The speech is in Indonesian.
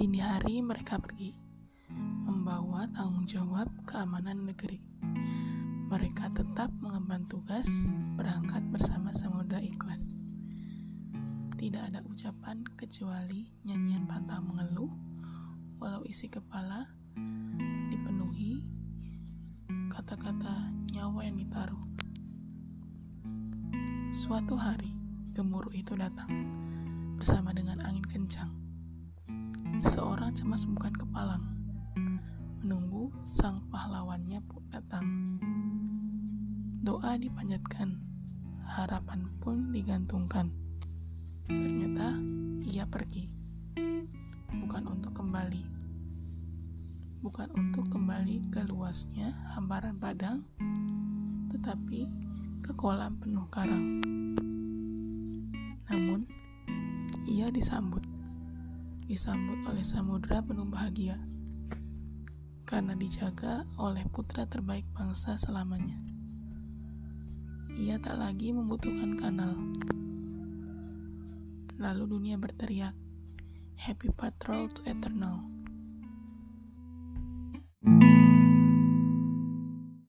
Dini hari mereka pergi, membawa tanggung jawab keamanan negeri. Mereka tetap mengemban tugas berangkat bersama Samudra Ikhlas. Tidak ada ucapan kecuali nyanyian pantang mengeluh, walau isi kepala dipenuhi kata-kata nyawa yang ditaruh. Suatu hari, gemuruh itu datang bersama dengan angin kencang Cemas bukan kepalang, menunggu sang pahlawannya datang. Doa dipanjatkan, harapan pun digantungkan. Ternyata ia pergi, bukan untuk kembali, bukan untuk kembali ke luasnya hamparan padang, tetapi ke kolam penuh karang. Namun, ia disambut disambut oleh samudra penuh bahagia karena dijaga oleh putra terbaik bangsa selamanya. Ia tak lagi membutuhkan kanal. Lalu dunia berteriak, Happy Patrol to Eternal.